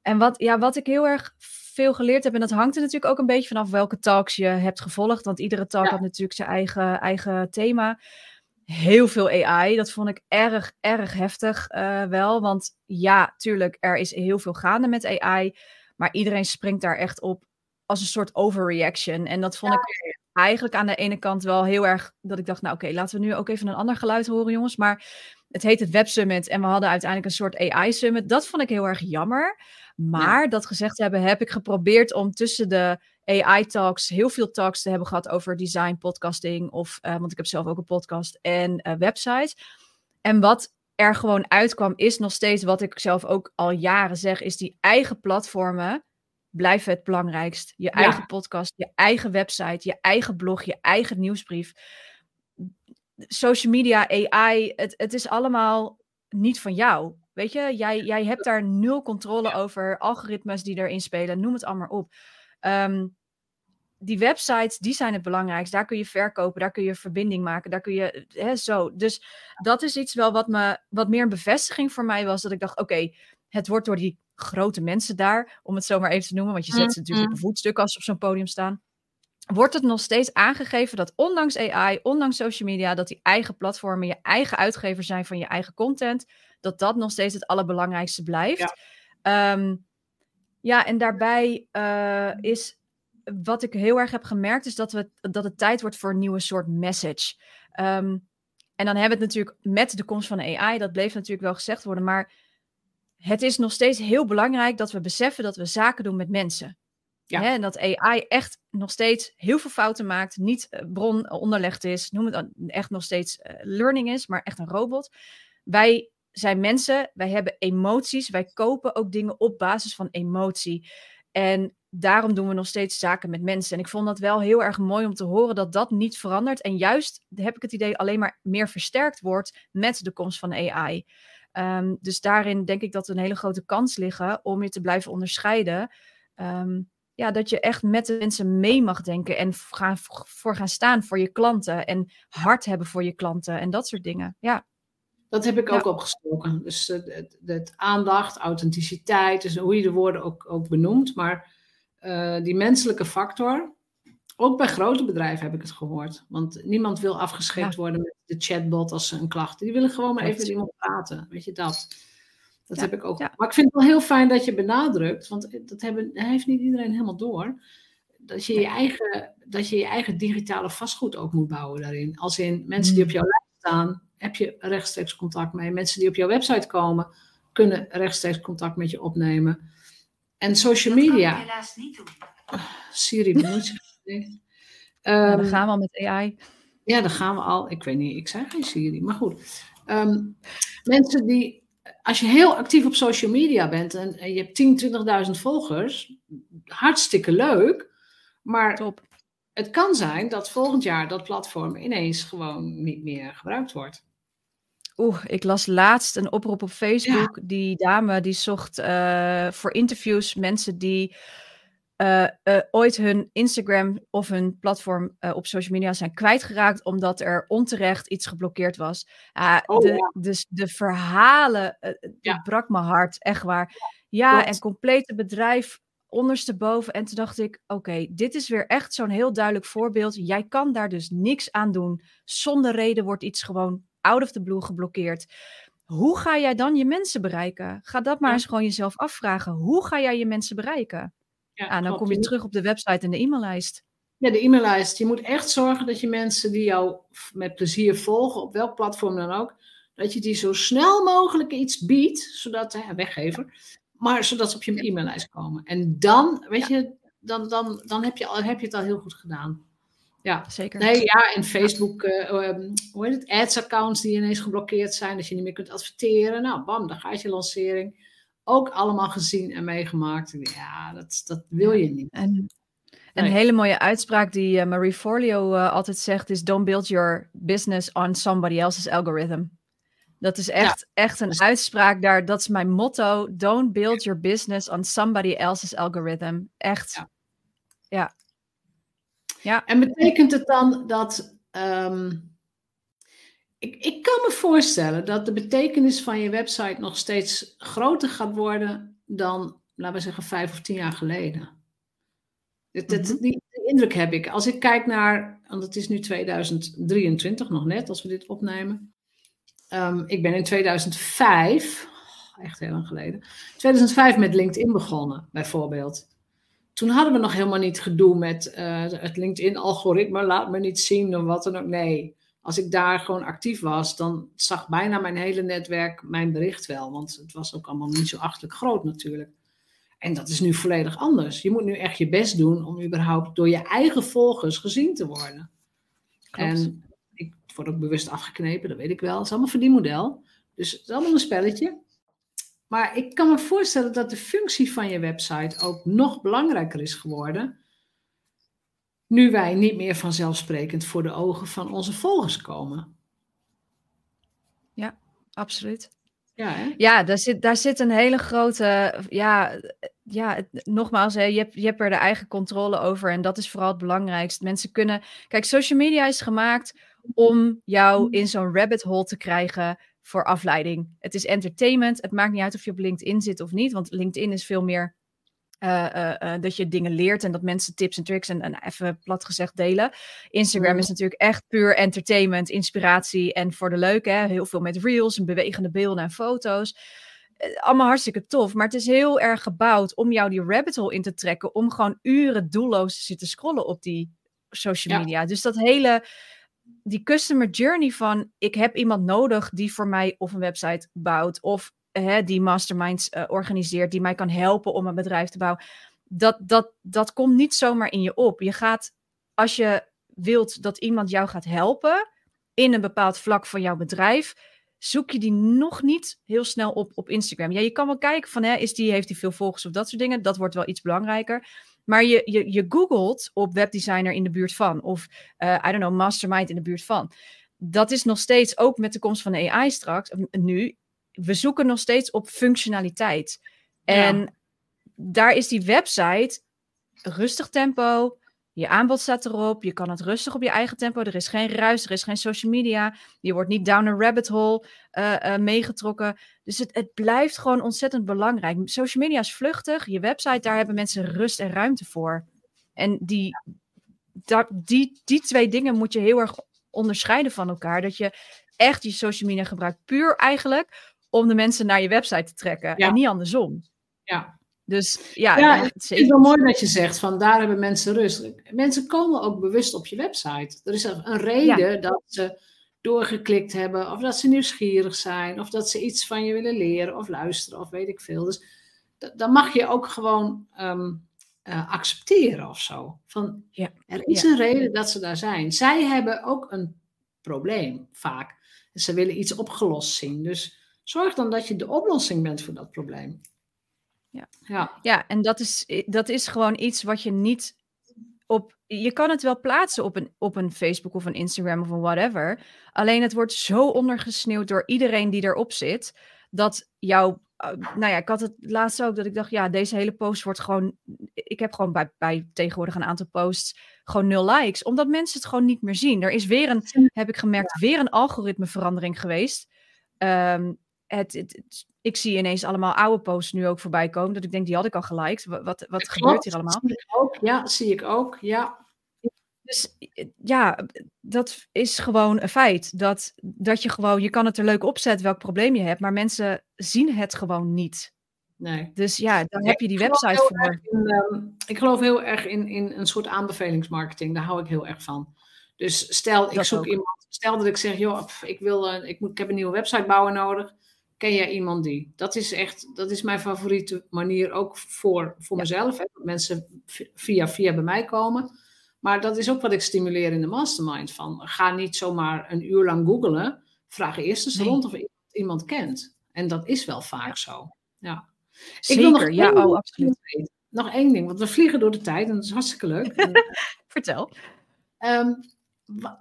Speaker 2: En wat, ja, wat ik heel erg veel geleerd heb. En dat hangt er natuurlijk ook een beetje vanaf welke talks je hebt gevolgd. Want iedere talk had natuurlijk zijn eigen, eigen thema. Heel veel AI. Dat vond ik erg, erg heftig uh, wel. Want ja, tuurlijk, er is heel veel gaande met AI. Maar iedereen springt daar echt op als een soort overreaction. En dat vond ik eigenlijk aan de ene kant wel heel erg dat ik dacht, nou oké, laten we nu ook even een ander geluid horen, jongens. Maar het heet het Web Summit en we hadden uiteindelijk een soort AI Summit. Dat vond ik heel erg jammer. Maar dat gezegd hebben, heb ik geprobeerd om tussen de AI-talks heel veel talks te hebben gehad over design, podcasting. Of, uh, want ik heb zelf ook een podcast en uh, websites. En wat er gewoon uitkwam, is nog steeds wat ik zelf ook al jaren zeg, is die eigen platformen blijven het belangrijkst. Je eigen podcast, je eigen website, je eigen blog, je eigen nieuwsbrief. Social media, AI, het, het is allemaal niet van jou. Weet je, jij, jij hebt daar nul controle over. Algoritmes die erin spelen, noem het allemaal op. Ehm, die websites, die zijn het belangrijkst. Daar kun je verkopen, daar kun je verbinding maken, daar kun je hè, zo. Dus dat is iets wel wat, me, wat meer een bevestiging voor mij was. Dat ik dacht, oké, het wordt door die grote mensen daar, om het zo maar even te noemen, want je zet ze natuurlijk op een voetstuk als ze op zo'n podium staan. Wordt het nog steeds aangegeven dat ondanks AI, ondanks social media, dat die eigen platformen je eigen uitgever zijn van je eigen content, dat dat nog steeds het allerbelangrijkste blijft. Ja, ehm, ja en daarbij uh, is wat ik heel erg heb gemerkt, is dat, we, dat het tijd wordt voor een nieuwe soort message. Um, en dan hebben we het natuurlijk met de komst van de AI, dat bleef natuurlijk wel gezegd worden, maar het is nog steeds heel belangrijk dat we beseffen dat we zaken doen met mensen. Ja. Hè, en dat AI echt nog steeds heel veel fouten maakt, niet uh, bron onderlegd is, noem het dan echt nog steeds uh, learning is, maar echt een robot. Wij zijn mensen, wij hebben emoties, wij kopen ook dingen op basis van emotie. En daarom doen we nog steeds zaken met mensen. En ik vond dat wel heel erg mooi om te horen dat dat niet verandert. En juist heb ik het idee alleen maar meer versterkt wordt met de komst van AI. Um, dus daarin denk ik dat er een hele grote kans liggen om je te blijven onderscheiden. Um, ja, dat je echt met de mensen mee mag denken en gaan, voor gaan staan voor je klanten. En hart hebben voor je klanten en dat soort dingen. Ja.
Speaker 1: Dat heb ik ook opgestoken. Dus het, het, het, aandacht, authenticiteit, dus hoe je de woorden ook, ook benoemt. Maar uh, die menselijke factor, ook bij grote bedrijven heb ik het gehoord. Want niemand wil afgeschept worden met de chatbot als ze een klacht. Die willen gewoon maar even met iemand praten. Weet je dat? Dat heb ik ook. Maar ik vind het wel heel fijn dat je benadrukt, want dat hebben, heeft niet iedereen helemaal door. Dat je je, eigen, dat je je eigen digitale vastgoed ook moet bouwen daarin. Als in mensen die op mm. jouw lijst staan, heb je rechtstreeks contact mee. Mensen die op jouw website komen, kunnen rechtstreeks contact met je opnemen. En social media. Dat helaas niet doen. Siri zich.
Speaker 2: Um, ja, dan gaan we al met AI.
Speaker 1: Ja, dan gaan we al. Ik weet niet, ik zei geen Siri, maar goed. Um, mensen die als je heel actief op social media bent en, en je hebt 10, 20.000 volgers, hartstikke leuk. Maar Top. het kan zijn dat volgend jaar dat platform ineens gewoon niet meer gebruikt wordt.
Speaker 2: Oeh, ik las laatst een oproep op Facebook. Die dame die zocht uh, voor interviews mensen die uh, uh, ooit hun Instagram of hun platform op social media zijn kwijtgeraakt omdat er onterecht iets geblokkeerd was. Oh, de, ja. dus de verhalen, ja. brak mijn hart, echt waar. Ja, en complete bedrijf ondersteboven. En toen dacht ik, oké, dit is weer echt zo'n heel duidelijk voorbeeld. Jij kan daar dus niks aan doen. Zonder reden wordt iets gewoon out of the blue geblokkeerd. Hoe ga jij dan je mensen bereiken? Ga dat maar eens gewoon jezelf afvragen. Hoe ga jij je mensen bereiken? Ja, ah, dan kom je terug op de website en de e-maillijst.
Speaker 1: Ja, de e-maillijst. Je moet echt zorgen dat je mensen die jou met plezier volgen, op welk platform dan ook, dat je die zo snel mogelijk iets biedt, zodat, hè, weggever, maar zodat ze op je e-maillijst komen. En dan, weet je, dan, dan, dan heb, je al, heb je het al heel goed gedaan. Ja, zeker. Nee, ja, en Facebook, uh, hoe heet het, ads-accounts die ineens geblokkeerd zijn, dat je niet meer kunt adverteren. Nou, bam, dan gaat je lancering ook allemaal gezien en meegemaakt. Ja, dat, dat wil je niet.
Speaker 2: En een hele mooie uitspraak die uh, Marie Forleo uh, altijd zegt is: Don't build your business on somebody else's algorithm. Dat is echt, ja. echt een uitspraak daar. Dat is mijn motto. Don't build your business on somebody else's algorithm. Echt. Ja. Ja.
Speaker 1: Ja. En betekent het dan dat um, ik, ik kan me voorstellen dat de betekenis van je website nog steeds groter gaat worden dan, laten we zeggen, vijf of tien jaar geleden. Het, mhm. die, indruk heb ik. Als ik kijk naar, want het is nu 2023 nog net, als we dit opnemen. Um, ik ben in 2005, echt heel lang geleden, 2005 met LinkedIn begonnen, bijvoorbeeld. Toen hadden we nog helemaal niet gedoe met uh, het LinkedIn-algoritme, laat me niet zien of wat dan ook. Nee, als ik daar gewoon actief was, dan zag bijna mijn hele netwerk mijn bericht wel. Want het was ook allemaal niet zo achtelijk groot natuurlijk. En dat is nu volledig anders. Je moet nu echt je best doen om überhaupt door je eigen volgers gezien te worden. Klopt. En ik word ook bewust afgeknepen, dat weet ik wel. Het is allemaal voor die model. Dus het is allemaal een spelletje. Maar ik kan me voorstellen dat de functie van je website ook nog belangrijker is geworden nu wij niet meer vanzelfsprekend voor de ogen van onze volgers komen.
Speaker 2: Ja, absoluut. Ja, hè? ja daar, zit, daar zit een hele grote. Ja, ja nogmaals, hè, je, hebt, je hebt er de eigen controle over. En dat is vooral het belangrijkste. Mensen kunnen. Kijk, social media is gemaakt om jou in zo'n rabbit hole te krijgen voor afleiding. Het is entertainment. Het maakt niet uit of je op LinkedIn zit of niet. Want LinkedIn is veel meer uh, uh, dat je dingen leert en dat mensen tips en tricks en, en even plat gezegd delen. Instagram mm. is natuurlijk echt puur entertainment, inspiratie en voor de leuke. Hè? Heel veel met reels en bewegende beelden en foto's. allemaal hartstikke tof, maar het is heel erg gebouwd om jou die rabbit hole in te trekken, om gewoon uren doelloos te zitten scrollen op die social media. Dus dat hele, die customer journey van ik heb iemand nodig die voor mij of een website bouwt of hè, die masterminds uh, organiseert, die mij kan helpen om een bedrijf te bouwen. Dat, dat, dat komt niet zomaar in je op. Je gaat, als je wilt dat iemand jou gaat helpen in een bepaald vlak van jouw bedrijf, zoek je die nog niet heel snel op op Instagram. Ja, je kan wel kijken van, hè, is die, heeft hij veel volgers of dat soort dingen. Dat wordt wel iets belangrijker. Maar je, je, je googelt op webdesigner in de buurt van, of uh, I don't know, mastermind in de buurt van. Dat is nog steeds, ook met de komst van de AI straks, nu, we zoeken nog steeds op functionaliteit. En daar is die website rustig tempo. Je aanbod staat erop. Je kan het rustig op je eigen tempo. Er is geen ruis, er is geen social media. Je wordt niet down a rabbit hole uh, meegetrokken. Dus het, het blijft gewoon ontzettend belangrijk. Social media is vluchtig. Je website, daar hebben mensen rust en ruimte voor. En die, dat, die, die twee dingen moet je heel erg onderscheiden van elkaar. Dat je echt je social media gebruikt puur eigenlijk om de mensen naar je website te trekken. En niet andersom.
Speaker 1: Ja.
Speaker 2: Dus ja,
Speaker 1: ja het is wel mooi dat je zegt van daar hebben mensen rust. Mensen komen ook bewust op je website. Er is een reden dat ze doorgeklikt hebben, of dat ze nieuwsgierig zijn, of dat ze iets van je willen leren of luisteren, of weet ik veel. Dus dan mag je ook gewoon ehm, eh, accepteren of zo. Van, ja. Er is een reden dat ze daar zijn. Zij hebben ook een probleem vaak. ze willen iets opgelost zien. Dus Zorg dan dat je de oplossing bent voor dat probleem.
Speaker 2: Ja, ja. ja en dat is, dat is gewoon iets wat je niet op. Je kan het wel plaatsen op een, op een Facebook of een Instagram of een whatever. Alleen het wordt zo ondergesneeuwd door iedereen die erop zit. Dat jouw uh, nou ja, ik had het laatst ook dat ik dacht, ja, deze hele post wordt gewoon. Ik heb gewoon bij, bij tegenwoordig een aantal posts gewoon nul likes, omdat mensen het gewoon niet meer zien. Er is weer een, heb ik gemerkt, weer een algoritmeverandering geweest. Um, het, ik zie ineens allemaal oude posts nu ook voorbij komen. Dat ik denk, die had ik al geliked. Wat, wat, gebeurt hier allemaal?
Speaker 1: Zie ik ook, ja, zie ik ook. Ja.
Speaker 2: Dus ja, dat is gewoon een feit. Dat, dat je gewoon, je kan het er leuk opzetten welk probleem je hebt, maar mensen zien het gewoon niet. Nee. Dus ja, dan heb je die website voor.
Speaker 1: Ehm, ik geloof heel erg in, in een soort aanbevelingsmarketing. Daar hou ik heel erg van. Dus stel, ik zoek iemand. Stel dat ik zeg, joh, ik, wil, uh, ik, moet, ik heb een nieuwe website bouwen nodig ken jij iemand die? Dat is echt, dat is mijn favoriete manier ook voor, voor mezelf. Hè? Dat mensen via via bij mij komen. Maar dat is ook wat ik stimuleer in de mastermind. Van, ga niet zomaar een uur lang googlen. Vraag eerst eens rond of iemand, iemand kent. En dat is wel vaak zo. Ja.
Speaker 2: Zeker, ik wil nog ja, oh, absoluut.
Speaker 1: Nog één ding, want we vliegen door de tijd en dat is hartstikke leuk.
Speaker 2: Vertel.
Speaker 1: Um,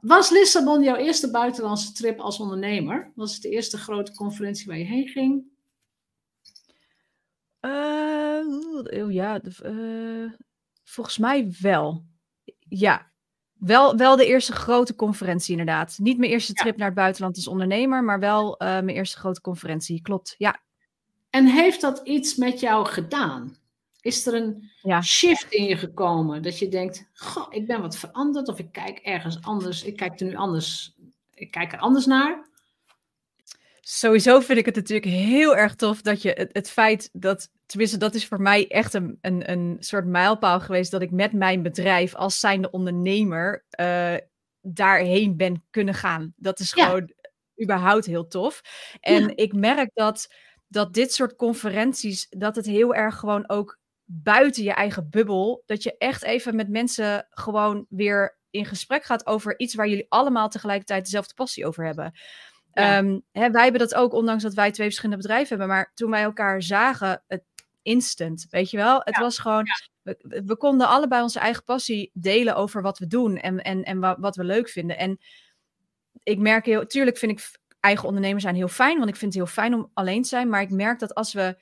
Speaker 1: was Lissabon jouw eerste buitenlandse trip als ondernemer? Was het de eerste grote conferentie waar je heen ging?
Speaker 2: Uh, ja, uh, volgens mij wel. Ja, wel, wel de eerste grote conferentie inderdaad. Niet mijn eerste trip naar het buitenland als ondernemer, maar wel uh, mijn eerste grote conferentie. Klopt, ja.
Speaker 1: En heeft dat iets met jou gedaan? Is er een ja. shift in je gekomen dat je denkt, goh, ik ben wat veranderd of ik kijk ergens anders, ik kijk er nu anders, ik kijk er anders naar?
Speaker 2: Sowieso vind ik het natuurlijk heel erg tof dat je het, het feit dat, tenminste dat is voor mij echt een, een, een soort mijlpaal geweest, dat ik met mijn bedrijf als zijnde ondernemer uh, daarheen ben kunnen gaan. Dat is gewoon überhaupt heel tof. En ik merk dat, dat dit soort conferenties, dat het heel erg gewoon ook buiten je eigen bubbel. Dat je echt even met mensen gewoon weer in gesprek gaat over iets waar jullie allemaal tegelijkertijd dezelfde passie over hebben. Ehm, hè, wij hebben dat ook, ondanks dat wij twee verschillende bedrijven hebben. Maar toen wij elkaar zagen, het instant, weet je wel? Het was gewoon, we, we, konden allebei onze eigen passie delen over wat we doen en, en, en wat we leuk vinden. En ik merk heel, tuurlijk vind ik eigen ondernemer zijn heel fijn, want ik vind het heel fijn om alleen te zijn. Maar ik merk dat als we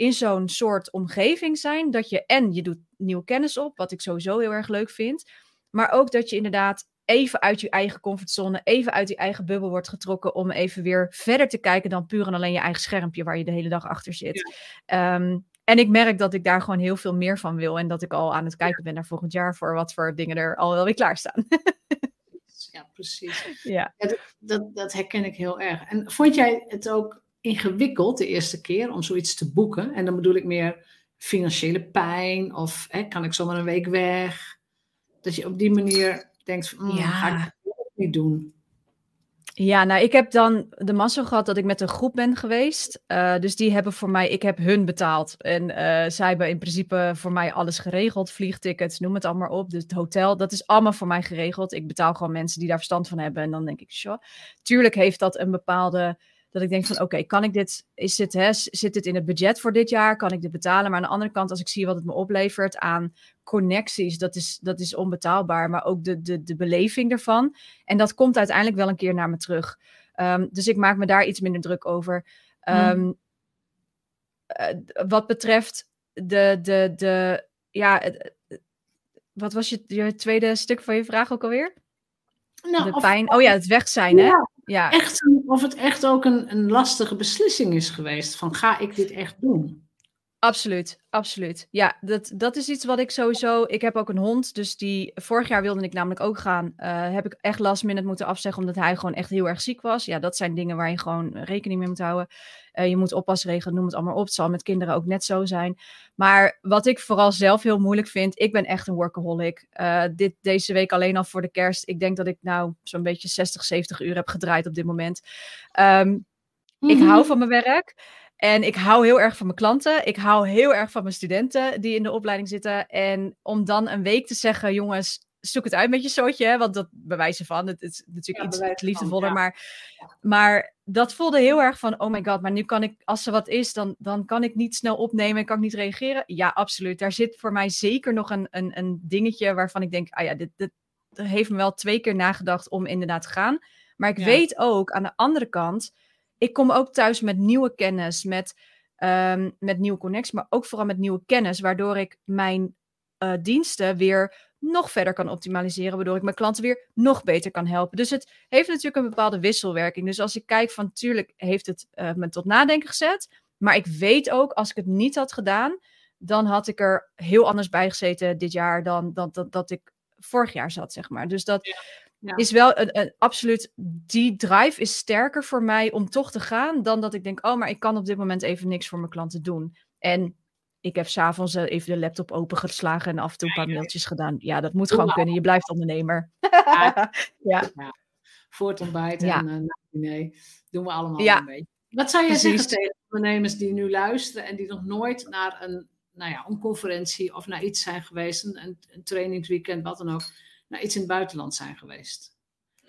Speaker 2: in zo'n soort omgeving zijn, dat je en je doet nieuwe kennis op, wat ik sowieso heel erg leuk vind. Maar ook dat je inderdaad even uit je eigen comfortzone, even uit je eigen bubbel wordt getrokken om even weer verder te kijken dan puur en alleen je eigen schermpje waar je de hele dag achter zit. Ehm, en ik merk dat ik daar gewoon heel veel meer van wil en dat ik al aan het kijken ben naar volgend jaar voor wat voor dingen er al wel weer klaarstaan.
Speaker 1: ja, precies. Ja. ja dat, dat, dat herken ik heel erg. En vond jij het ook ingewikkeld de eerste keer om zoiets te boeken? En dan bedoel ik meer financiële pijn of hè, kan ik zomaar een week weg? Dat je op die manier denkt, mm, ja. ga ik het niet doen?
Speaker 2: Ja, nou, ik heb dan de massa gehad dat ik met een groep ben geweest. Uh, dus die hebben voor mij, ik heb hun betaald. En uh, zij hebben in principe voor mij alles geregeld. Vliegtickets, noem het allemaal op. Dus het hotel, dat is allemaal voor mij geregeld. Ik betaal gewoon mensen die daar verstand van hebben. En dan denk ik, sure. Tuurlijk heeft dat een bepaalde dat ik denk van oké, kan ik dit, is dit, hè, zit dit in het budget voor dit jaar? Kan ik dit betalen? Maar aan de andere kant, als ik zie wat het me oplevert aan connecties, dat is, dat is onbetaalbaar. Maar ook de, de, de beleving ervan. En dat komt uiteindelijk wel een keer naar me terug. Um, dus ik maak me daar iets minder druk over. Um, wat betreft de, de, de ja, wat was je, je tweede stuk van je vraag ook alweer? Nou, de pijn. oh ja, het weg zijn, hè?
Speaker 1: Ja. Echt, of het echt ook een, een lastige beslissing is geweest. Van ga ik dit echt doen?
Speaker 2: Absoluut, absoluut. Ja, dat, dat is iets wat ik sowieso. Ik heb ook een hond, dus die vorig jaar wilde ik namelijk ook gaan. Uh, heb ik echt last minute moeten afzeggen, omdat hij gewoon echt heel erg ziek was. Ja, dat zijn dingen waar je gewoon rekening mee moet houden. Uh, je moet oppasregelen, noem het allemaal op. Het zal met kinderen ook net zo zijn. Maar wat ik vooral zelf heel moeilijk vind, ik ben echt een workaholic. Uh, dit, deze week alleen al voor de kerst. Ik denk dat ik nou zo'n beetje 60, 70 uur heb gedraaid op dit moment. Um, Ik mhm. hou van mijn werk. En ik hou heel erg van mijn klanten. Ik hou heel erg van mijn studenten die in de opleiding zitten. En om dan een week te zeggen, jongens, zoek het uit met je soortje. Want dat bewijzen van. Het, is natuurlijk iets liefdevoller. Maar, maar dat voelde heel erg van, oh my god, maar nu kan ik, als er wat is, dan, dan kan ik niet snel opnemen en kan ik niet reageren. Ja, absoluut. Daar zit voor mij zeker nog een, een, een dingetje waarvan ik denk, ah ja, dit, dit heeft me wel twee keer nagedacht om inderdaad te gaan. Maar ik weet ook aan de andere kant ik kom ook thuis met nieuwe kennis, met, um, met nieuwe connecties, maar ook vooral met nieuwe kennis, waardoor ik mijn uh, diensten weer nog verder kan optimaliseren, waardoor ik mijn klanten weer nog beter kan helpen. Dus het heeft natuurlijk een bepaalde wisselwerking. Dus als ik kijk van, tuurlijk heeft het uh, me tot nadenken gezet, maar ik weet ook, als ik het niet had gedaan, dan had ik er heel anders bij gezeten dit jaar dan, dan, dan dat ik vorig jaar zat, zeg maar. Dus dat, is wel een, een, absoluut, die drive is sterker voor mij om toch te gaan dan dat ik denk, oh, maar ik kan op dit moment even niks voor mijn klanten doen. En ik heb s'avonds uh, even de laptop opengeslagen en af en toe een paar mailtjes gedaan. Ja, dat moet gewoon kunnen. Je blijft ondernemer.
Speaker 1: Ja. ja. Voor het ontbijt en uh, nee, doen we allemaal een beetje. Wat zou je zeggen tegen ondernemers die nu luisteren en die nog nooit naar een, nou ja, een conferentie of naar iets zijn geweest, een, een trainingsweekend, wat dan ook naar iets in het buitenland zijn geweest.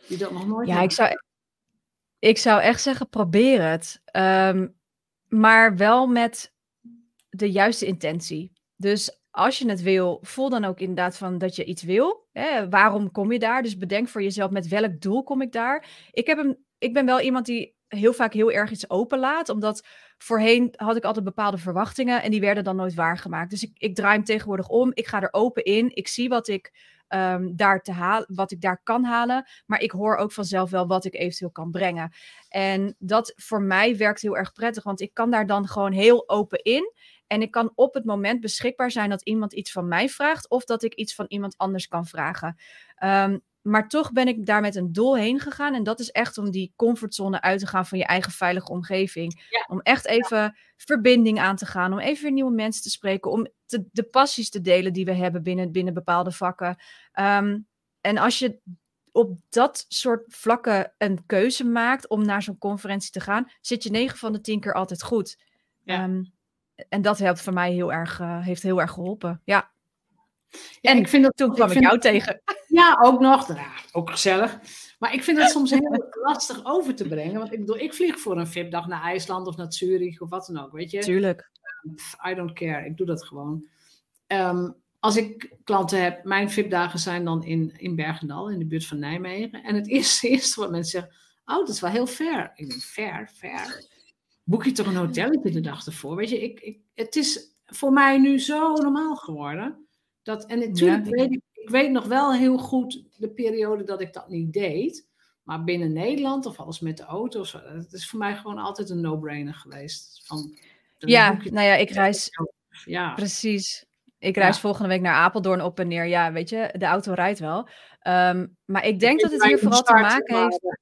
Speaker 1: Die dat nog nooit
Speaker 2: Ja, ik zou, ik zou echt zeggen, probeer het. Ehm, maar wel met de juiste intentie. Dus als je het wil, voel dan ook inderdaad van dat je iets wil. Hè? Waarom kom je daar? Dus bedenk voor jezelf met welk doel kom ik daar. Ik, heb een, ik ben wel iemand die heel vaak heel erg iets openlaat. Omdat voorheen had ik altijd bepaalde verwachtingen en die werden dan nooit waargemaakt. Dus ik, ik draai hem tegenwoordig om. Ik ga er open in. Ik zie wat ik um, daar te halen, wat ik daar kan halen. Maar ik hoor ook vanzelf wel wat ik eventueel kan brengen. En dat voor mij werkt heel erg prettig, want ik kan daar dan gewoon heel open in. En ik kan op het moment beschikbaar zijn dat iemand iets van mij vraagt, of dat ik iets van iemand anders kan vragen. Um, maar toch ben ik daar met een doel heen gegaan. En dat is echt om die comfortzone uit te gaan van je eigen veilige omgeving. Om echt even verbinding aan te gaan. Om even weer nieuwe mensen te spreken. Om te, de passies te delen die we hebben binnen, binnen bepaalde vakken. Ehm, en als je op dat soort vlakken een keuze maakt om naar zo'n conferentie te gaan, zit je 9 van de 10 keer altijd goed. Ehm, en dat helpt voor mij heel erg, uh, heeft heel erg geholpen. Ja.
Speaker 1: Ja, en ik vind dat,
Speaker 2: toen kwam ik, jou tegen.
Speaker 1: Ja, ook nog. Ja, ook gezellig. Maar ik vind het soms heel lastig over te brengen. Want ik bedoel, ik vlieg voor een VIP-dag naar IJsland of naar Zurich of wat dan ook, weet je.
Speaker 2: Tuurlijk.
Speaker 1: I don't care. Ik doe dat gewoon. Ehm, als ik klanten heb, mijn VIP-dagen zijn dan in, in Bergendal, in de buurt van Nijmegen. En het eerste, eerste wat mensen zeggen, Oh, dat is wel heel ver. Ik denk, ver, ver. Boek je toch een hotelletje de dag ervoor? Weet je, ik, ik, het is voor mij nu zo normaal geworden. Dat, en natuurlijk weet ik, ik weet nog wel heel goed de periode dat ik dat niet deed. Maar binnen Nederland of alles met de auto, het is voor mij gewoon altijd een no-brainer geweest. Van,
Speaker 2: ja, nou ja, ik reis. Ja. Precies. Ik reis volgende week naar Apeldoorn op en neer. Ja, weet je, de auto rijdt wel. Ehm, maar ik denk dat het hier vooral te maken heeft.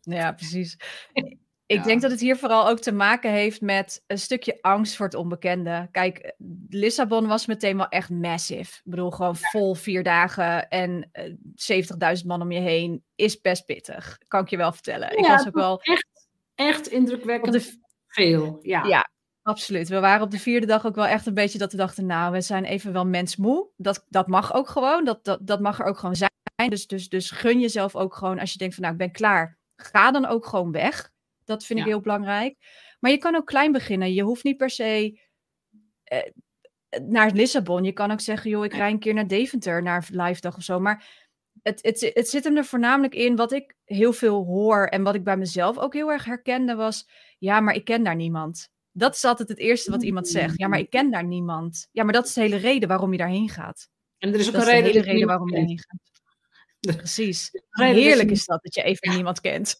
Speaker 2: Ja, precies. Ik denk dat het hier vooral ook te maken heeft met een stukje angst voor het onbekende. Kijk, Lissabon was meteen wel echt massive. Ik bedoel, gewoon vol vier dagen en 70.000 eh, man om je heen is best pittig. Kan ik je wel vertellen. Ja, ik was ook wel.
Speaker 1: Echt, echt indrukwekkend veel. Ja.
Speaker 2: ja, absoluut. We waren op de vierde dag ook wel echt een beetje dat we dachten, nou, we zijn even wel mensmoe. Dat, dat mag ook gewoon. Dat, dat, dat mag er ook gewoon zijn. Dus, dus, dus gun jezelf ook gewoon als je denkt van, nou, ik ben klaar. Ga dan ook gewoon weg. Dat vind ik heel belangrijk. Maar je kan ook klein beginnen. Je hoeft niet per se eh, naar Lissabon. Je kan ook zeggen, joh, ik rij een keer naar Deventer, naar live dag of zo. Maar het, het, het zit hem er voornamelijk in, wat ik heel veel hoor en wat ik bij mezelf ook heel erg herkende, was, ja, maar ik ken daar niemand. Dat is altijd het eerste wat iemand zegt. Ja, maar ik ken daar niemand. Ja, maar dat is de hele reden waarom je daarheen gaat.
Speaker 1: En er is ook een reden,
Speaker 2: hele reden waarom je daarheen gaat. Precies. Heerlijk is dat, dat je even niemand kent.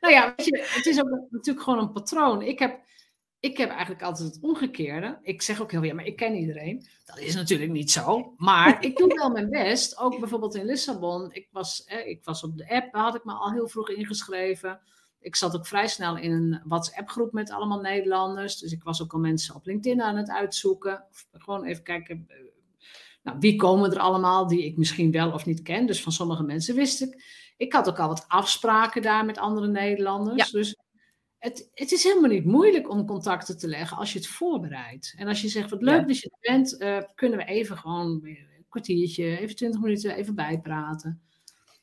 Speaker 1: Nou ja, het is ook natuurlijk gewoon een patroon. Ik heb, ik heb eigenlijk altijd het omgekeerde. Ik zeg ook heel ja, maar ik ken iedereen. Dat is natuurlijk niet zo. Maar ik doe wel mijn best. Ook bijvoorbeeld in Lissabon. Ik was, ik was op de app, daar had ik me al heel vroeg ingeschreven. Ik zat ook vrij snel in een WhatsApp-groep met allemaal Nederlanders. Dus ik was ook al mensen op LinkedIn aan het uitzoeken. gewoon even kijken, eh, nou, wie komen er allemaal die ik misschien wel of niet ken. Dus van sommige mensen wist ik. Ik had ook al wat afspraken daar met andere Nederlanders. Dus het, het, is helemaal niet moeilijk om contacten te leggen als je het voorbereidt. En als je zegt, wat leuk dat je er bent, uh, kunnen we even gewoon een kwartiertje, even twintig minuten, even bijpraten.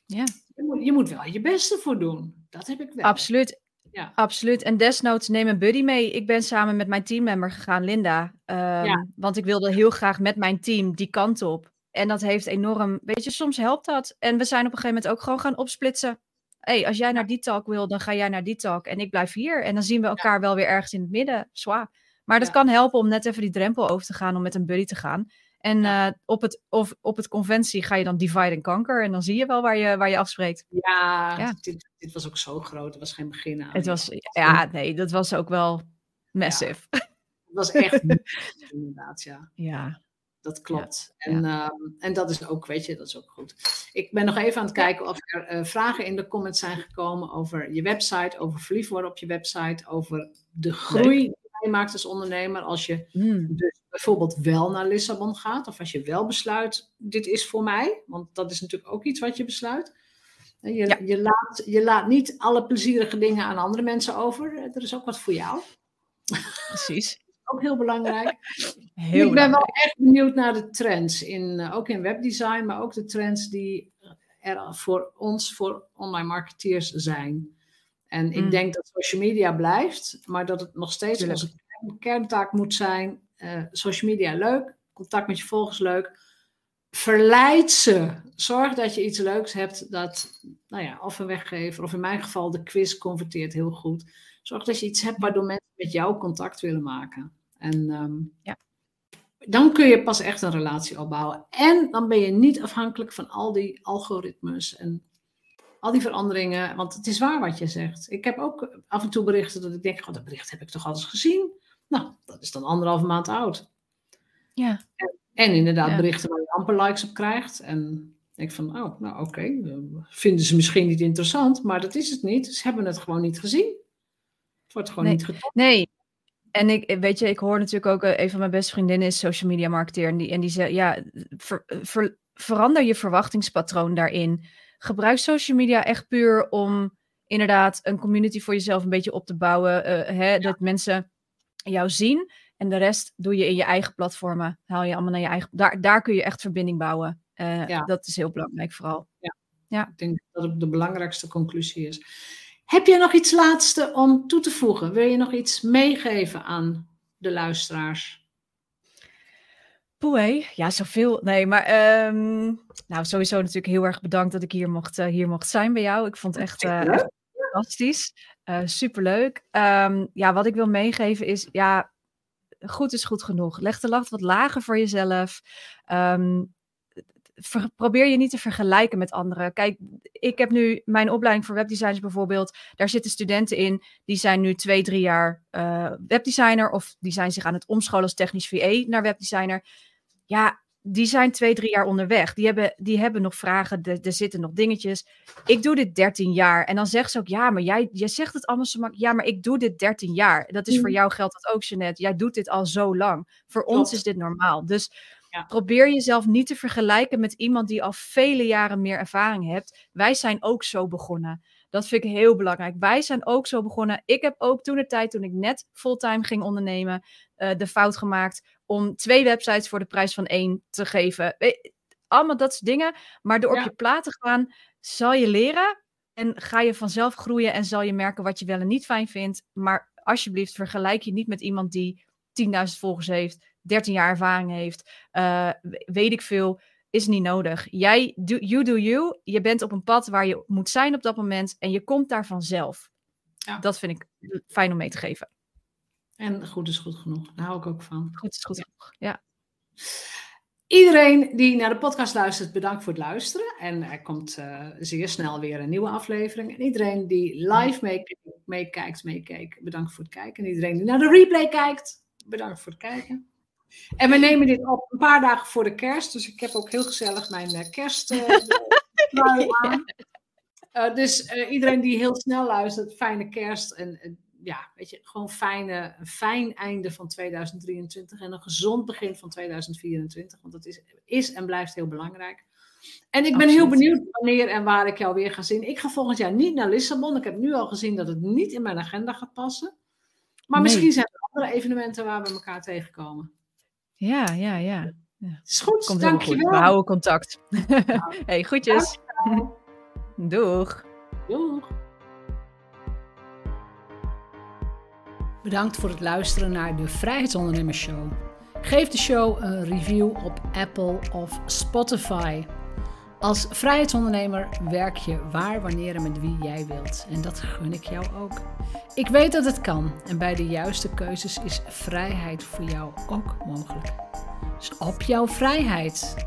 Speaker 1: Ja. Je moet, je moet wel je beste voor doen. Dat heb ik wel.
Speaker 2: Absoluut. Ja. Absoluut. En desnoods neem een buddy mee. Ik ben samen met mijn teammember gegaan, Linda. Um, Want ik wilde heel graag met mijn team die kant op. En dat heeft enorm, weet je, soms helpt dat. En we zijn op een gegeven moment ook gewoon gaan opsplitsen. hey, als jij naar die talk wil, dan ga jij naar die talk en ik blijf hier. En dan zien we elkaar wel weer ergens in het midden. Zwaar. Maar dat kan helpen om net even die drempel over te gaan, om met een buddy te gaan. En uh, op, het, of, op het conventie ga je dan divide en conquer. En dan zie je wel waar je, waar je afspreekt.
Speaker 1: Ja, ja. Dit, dit, was ook zo groot. Het was geen begin aan.
Speaker 2: Het was, ja, nee, dat was ook wel massive.
Speaker 1: Het was echt inderdaad, ja.
Speaker 2: Ja.
Speaker 1: Dat klopt. en, ehm, en dat is ook, weet je, dat is ook goed. Ik ben nog even aan het kijken of er uh, vragen in de comments zijn gekomen over je website, over verliefd worden op je website, over de groei die je maakt als ondernemer. Als je hmm. dus bijvoorbeeld wel naar Lissabon gaat, of als je wel besluit, dit is voor mij, want dat is natuurlijk ook iets wat je besluit. Je, je, laat, je laat niet alle plezierige dingen aan andere mensen over. Er is ook wat voor jou.
Speaker 2: Precies
Speaker 1: ook heel belangrijk. Heel ik ben wel echt benieuwd naar de trends, in, uh, ook in webdesign, maar ook de trends die er voor ons, voor online marketeers zijn. En ik mm. denk dat social media blijft, maar dat het nog steeds Tuurlijk. onze kerntaak moet zijn. Uh, social media leuk, contact met je volgers leuk. Verleid ze. Zorg dat je iets leuks hebt dat, nou ja, of een weggever, of in mijn geval de quiz converteert heel goed. Zorg dat je iets hebt waardoor mensen met jou contact willen maken. En ehm, ja. dan kun je pas echt een relatie opbouwen. En dan ben je niet afhankelijk van al die algoritmes en al die veranderingen. Want het is waar wat je zegt. Ik heb ook af en toe berichten dat ik denk, oh, dat bericht heb ik toch al eens gezien. Nou, dat is dan anderhalve maand oud.
Speaker 2: Ja.
Speaker 1: En, inderdaad berichten waar je amper likes op krijgt. En ik van, oh, nou oké, vinden ze misschien niet interessant, maar dat is het niet. Ze hebben het gewoon niet gezien. Het wordt gewoon niet getoond.
Speaker 2: Nee, en ik, weet je, ik hoor natuurlijk ook, uh, een van mijn beste vriendinnen is social media marketeer. En die, en die zegt, ja, verander je verwachtingspatroon daarin. Gebruik social media echt puur om inderdaad een community voor jezelf een beetje op te bouwen. Uh, hè, Dat mensen jou zien. En de rest doe je in je eigen platformen. Haal je allemaal naar je eigen. Daar, daar kun je echt verbinding bouwen. Uh, ja. Dat is heel belangrijk vooral.
Speaker 1: Ja. ja. Ik denk dat het de belangrijkste conclusie is. Heb je nog iets laatste om toe te voegen? Wil je nog iets meegeven aan de luisteraars?
Speaker 2: Poeh, ja, zoveel. Nee, maar um, nou, sowieso natuurlijk heel erg bedankt dat ik hier mocht, uh, hier mocht zijn bij jou. Ik vond het echt, echt fantastisch. Uh, superleuk. Um, ja, wat ik wil meegeven is, ja, goed is goed genoeg. Leg de lat wat lager voor jezelf. Um, probeer je niet te vergelijken met anderen. Kijk, ik heb nu mijn opleiding voor webdesigners bijvoorbeeld. Daar zitten studenten in, die zijn nu twee, drie jaar uh, webdesigner. Of die zijn zich aan het omscholen als technisch VA naar webdesigner. Ja, die zijn twee, drie jaar onderweg. Die hebben, die hebben nog vragen, er, er zitten nog dingetjes. Ik doe dit 13 jaar. En dan zegt ze ook, ja, maar jij, jij zegt het allemaal zo makkelijk. Ja, maar ik doe dit 13 jaar. Dat is voor mm. jou geldt dat ook, Jeanette. Jij doet dit al zo lang. Voor ons is dit normaal. Dus probeer jezelf niet te vergelijken met iemand die al vele jaren meer ervaring heeft. Wij zijn ook zo begonnen. Dat vind ik heel belangrijk. Wij zijn ook zo begonnen. Ik heb ook toen de tijd, toen ik net fulltime ging ondernemen, uh, de fout gemaakt om twee websites voor de prijs van één te geven. Allemaal dat soort dingen. Maar door op je plaat te gaan, zal je leren. En ga je vanzelf groeien en zal je merken wat je wel en niet fijn vindt. Maar alsjeblieft, vergelijk je niet met iemand die 10.000 volgers heeft, 13 jaar ervaring heeft, uh, weet ik veel. Is niet nodig. Jij, do, you do you. Je bent op een pad waar je moet zijn op dat moment en je komt daar vanzelf. Ja. Dat vind ik fijn om mee te geven.
Speaker 1: En goed is goed genoeg. Daar hou ik ook van.
Speaker 2: Goed is goed genoeg, ja.
Speaker 1: Iedereen die naar de podcast luistert, bedankt voor het luisteren. En er komt uh, zeer snel weer een nieuwe aflevering. En iedereen die live meekijkt, meekeek, bedankt voor het kijken. En iedereen die naar de replay kijkt, bedankt voor het kijken. En we nemen dit op een paar dagen voor de kerst. Dus ik heb ook heel gezellig mijn uh, kerst uh, aan. Uh, dus iedereen die heel snel luistert, fijne kerst. En ja, weet je, gewoon fijne, een fijn einde van 2023 en een gezond begin van 2024. Want dat is, is en blijft heel belangrijk. En ik ben heel benieuwd wanneer en waar ik jou weer ga zien. Ik ga volgend jaar niet naar Lissabon. Ik heb nu al gezien dat het niet in mijn agenda gaat passen. Maar misschien zijn er andere evenementen waar we elkaar tegenkomen.
Speaker 2: Ja, ja, ja. ja.
Speaker 1: Is goed, Komt dankjewel. Goed.
Speaker 2: We houden contact. hey, groetjes. Doeg.
Speaker 1: Doeg.
Speaker 3: Bedankt voor het luisteren naar de Vrijheidsondernemers Show. Geef de show een review op Apple of Spotify. Als vrijheidsondernemer werk je waar, wanneer en met wie jij wilt. En dat gun ik jou ook. Ik weet dat het kan en bij de juiste keuzes is vrijheid voor jou ook mogelijk. Dus op jouw vrijheid.